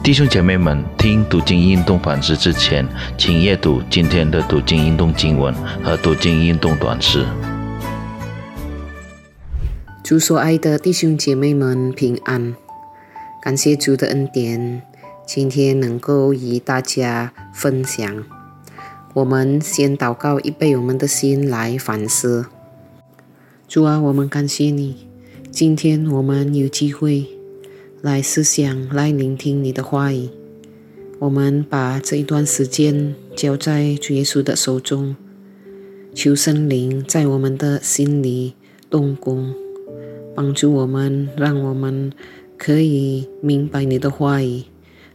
弟兄姐妹们，听读经运动反思之前，请阅读今天的读经运动经文和读经运动短诗。主所爱的弟兄姐妹们平安，感谢主的恩典，今天能够与大家分享。我们先祷告，预备我们的心来反思。主啊，我们感谢你，今天我们有机会。来思想，来聆听你的话语。我们把这一段时间交在主耶稣的手中，求圣灵在我们的心里动工，帮助我们，让我们可以明白你的话语，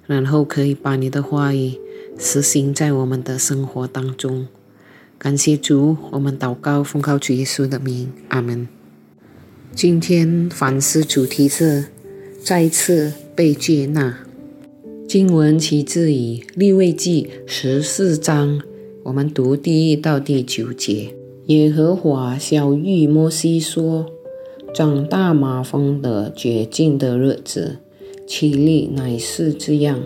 然后可以把你的话语实行在我们的生活当中。感谢主，我们祷告奉靠主耶稣的名，阿门。今天反思主题是。再次被接纳。经文起自以利未记十四章，我们读第一到第九节。耶和华小谕摩西说：“长大马蜂的绝境的日子，其例乃是这样：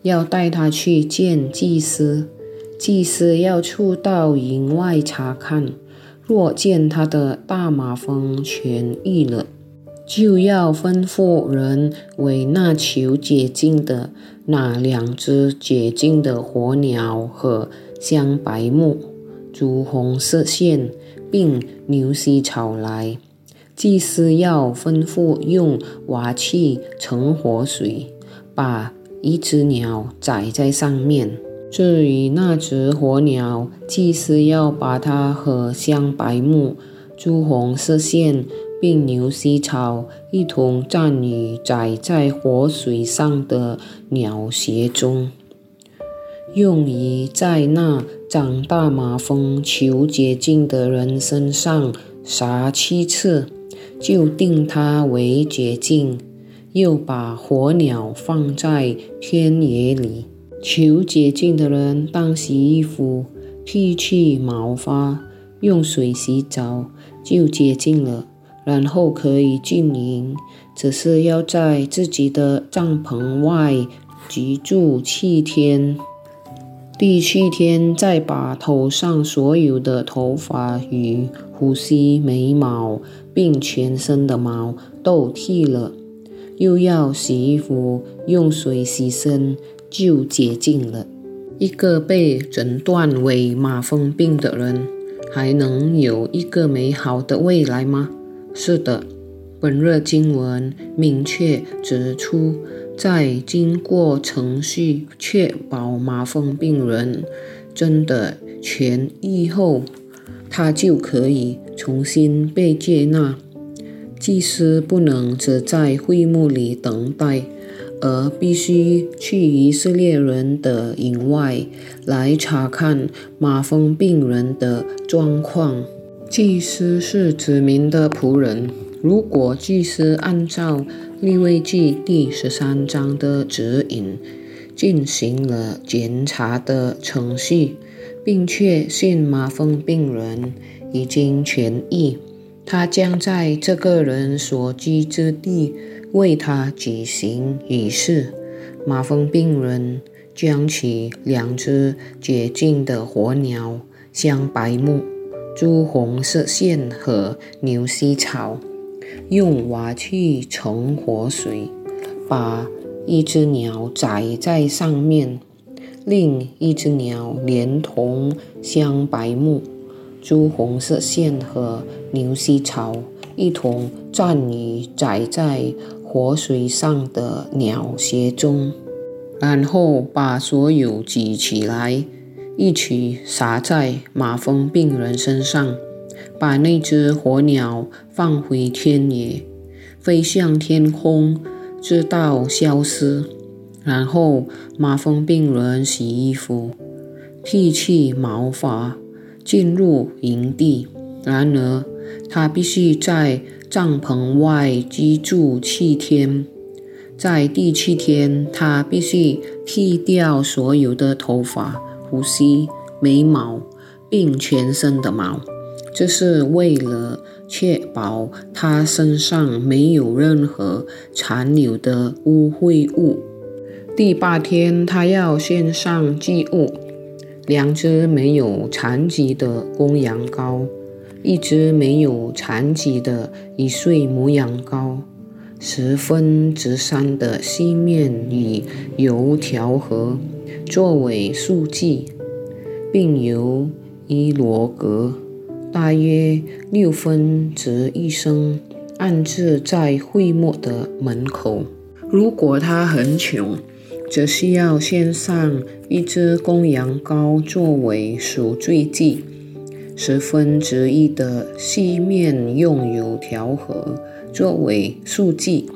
要带他去见祭司，祭司要出到营外查看，若见他的大马蜂痊愈了。”就要吩咐人为那求解禁的那两只解禁的火鸟和香白木、朱红色线，并牛膝草来。祭司要吩咐用瓦器盛火水，把一只鸟宰在上面。至于那只火鸟，祭司要把它和香白木、朱红色线。并牛膝草一同站于载在活水上的鸟穴中，用于在那长大马蜂求洁净的人身上撒七次，就定他为捷径。又把火鸟放在天野里，求洁净的人当洗衣服，剃去毛发，用水洗澡，就洁净了。然后可以进营，只是要在自己的帐篷外居住七天。第七天再把头上所有的头发与胡须、眉毛，并全身的毛都剃了，又要洗衣服，用水洗身，就洁净了。一个被诊断为马蜂病的人，还能有一个美好的未来吗？是的，本日经文明确指出，在经过程序确保麻风病人真的痊愈后，他就可以重新被接纳。祭司不能只在会幕里等待，而必须去以色列人的营外来查看麻风病人的状况。祭司是子民的仆人。如果祭司按照利未记第十三章的指引进行了检查的程序，并确信麻风病人已经痊愈，他将在这个人所居之地为他举行仪式。麻风病人将其两只洁净的火鸟，香白木。朱红色线和牛膝草，用瓦器盛活水，把一只鸟宰在上面，另一只鸟连同香白木、朱红色线和牛膝草一同站于载在活水上的鸟穴中，然后把所有举起来。一起撒在马蜂病人身上，把那只火鸟放回田野，飞向天空，直到消失。然后马蜂病人洗衣服，剃去毛发，进入营地。然而他必须在帐篷外居住七天，在第七天，他必须剃掉所有的头发。呼吸、眉毛，并全身的毛，这是为了确保他身上没有任何残留的污秽物。第八天，他要献上祭物：两只没有残疾的公羊羔，一只没有残疾的一岁母羊羔，十分之三的细面与油调和，作为素祭，并由伊罗格大约六分之一升安置在会幕的门口。如果他很穷，则需要献上一只公羊羔作为赎罪祭，十分之一的细面用油调和作为素祭，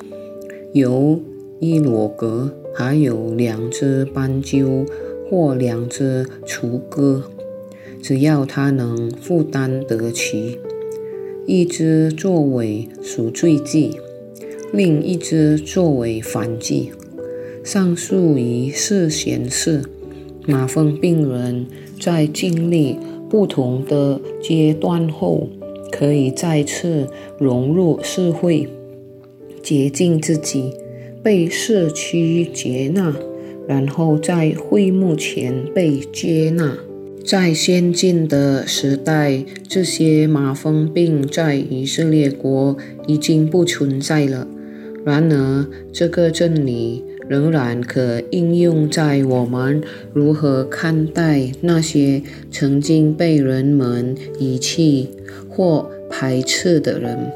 由伊罗格，还有两只斑鸠或两只雏鸽，只要他能负担得起，一只作为赎罪祭，另一只作为反祭。上述仪式显示，麻风病人在经历不同的阶段后，可以再次融入社会，洁净自己，被社区接纳，然后在会幕前被接纳。在先进的时代，这些麻风病在以色列国已经不存在了。然而，这个真理。仍然可应用在我们如何看待那些曾经被人们遗弃或排斥的人，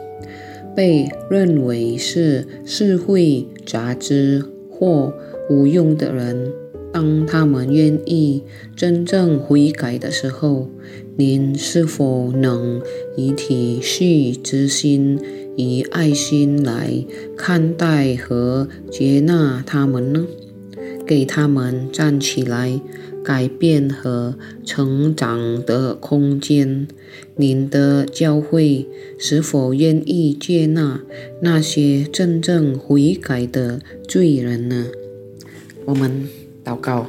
被认为是社会杂质或无用的人。当他们愿意真正悔改的时候，您是否能以体恤之心？以爱心来看待和接纳他们呢？给他们站起来、改变和成长的空间。您的教会是否愿意接纳那些真正悔改的罪人呢？我们祷告：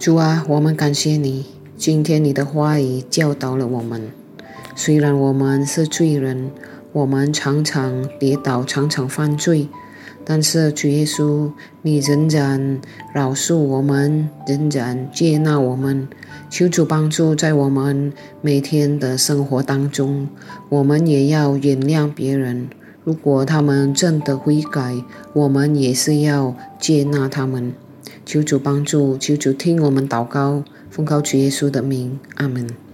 主啊，我们感谢你，今天你的话语教导了我们。虽然我们是罪人。我们常常跌倒，常常犯罪，但是主耶稣，你仍然饶恕我们，仍然接纳我们。求主帮助在我们每天的生活当中，我们也要原谅别人。如果他们真的悔改，我们也是要接纳他们。求主帮助，求主听我们祷告，奉告主耶稣的名，阿门。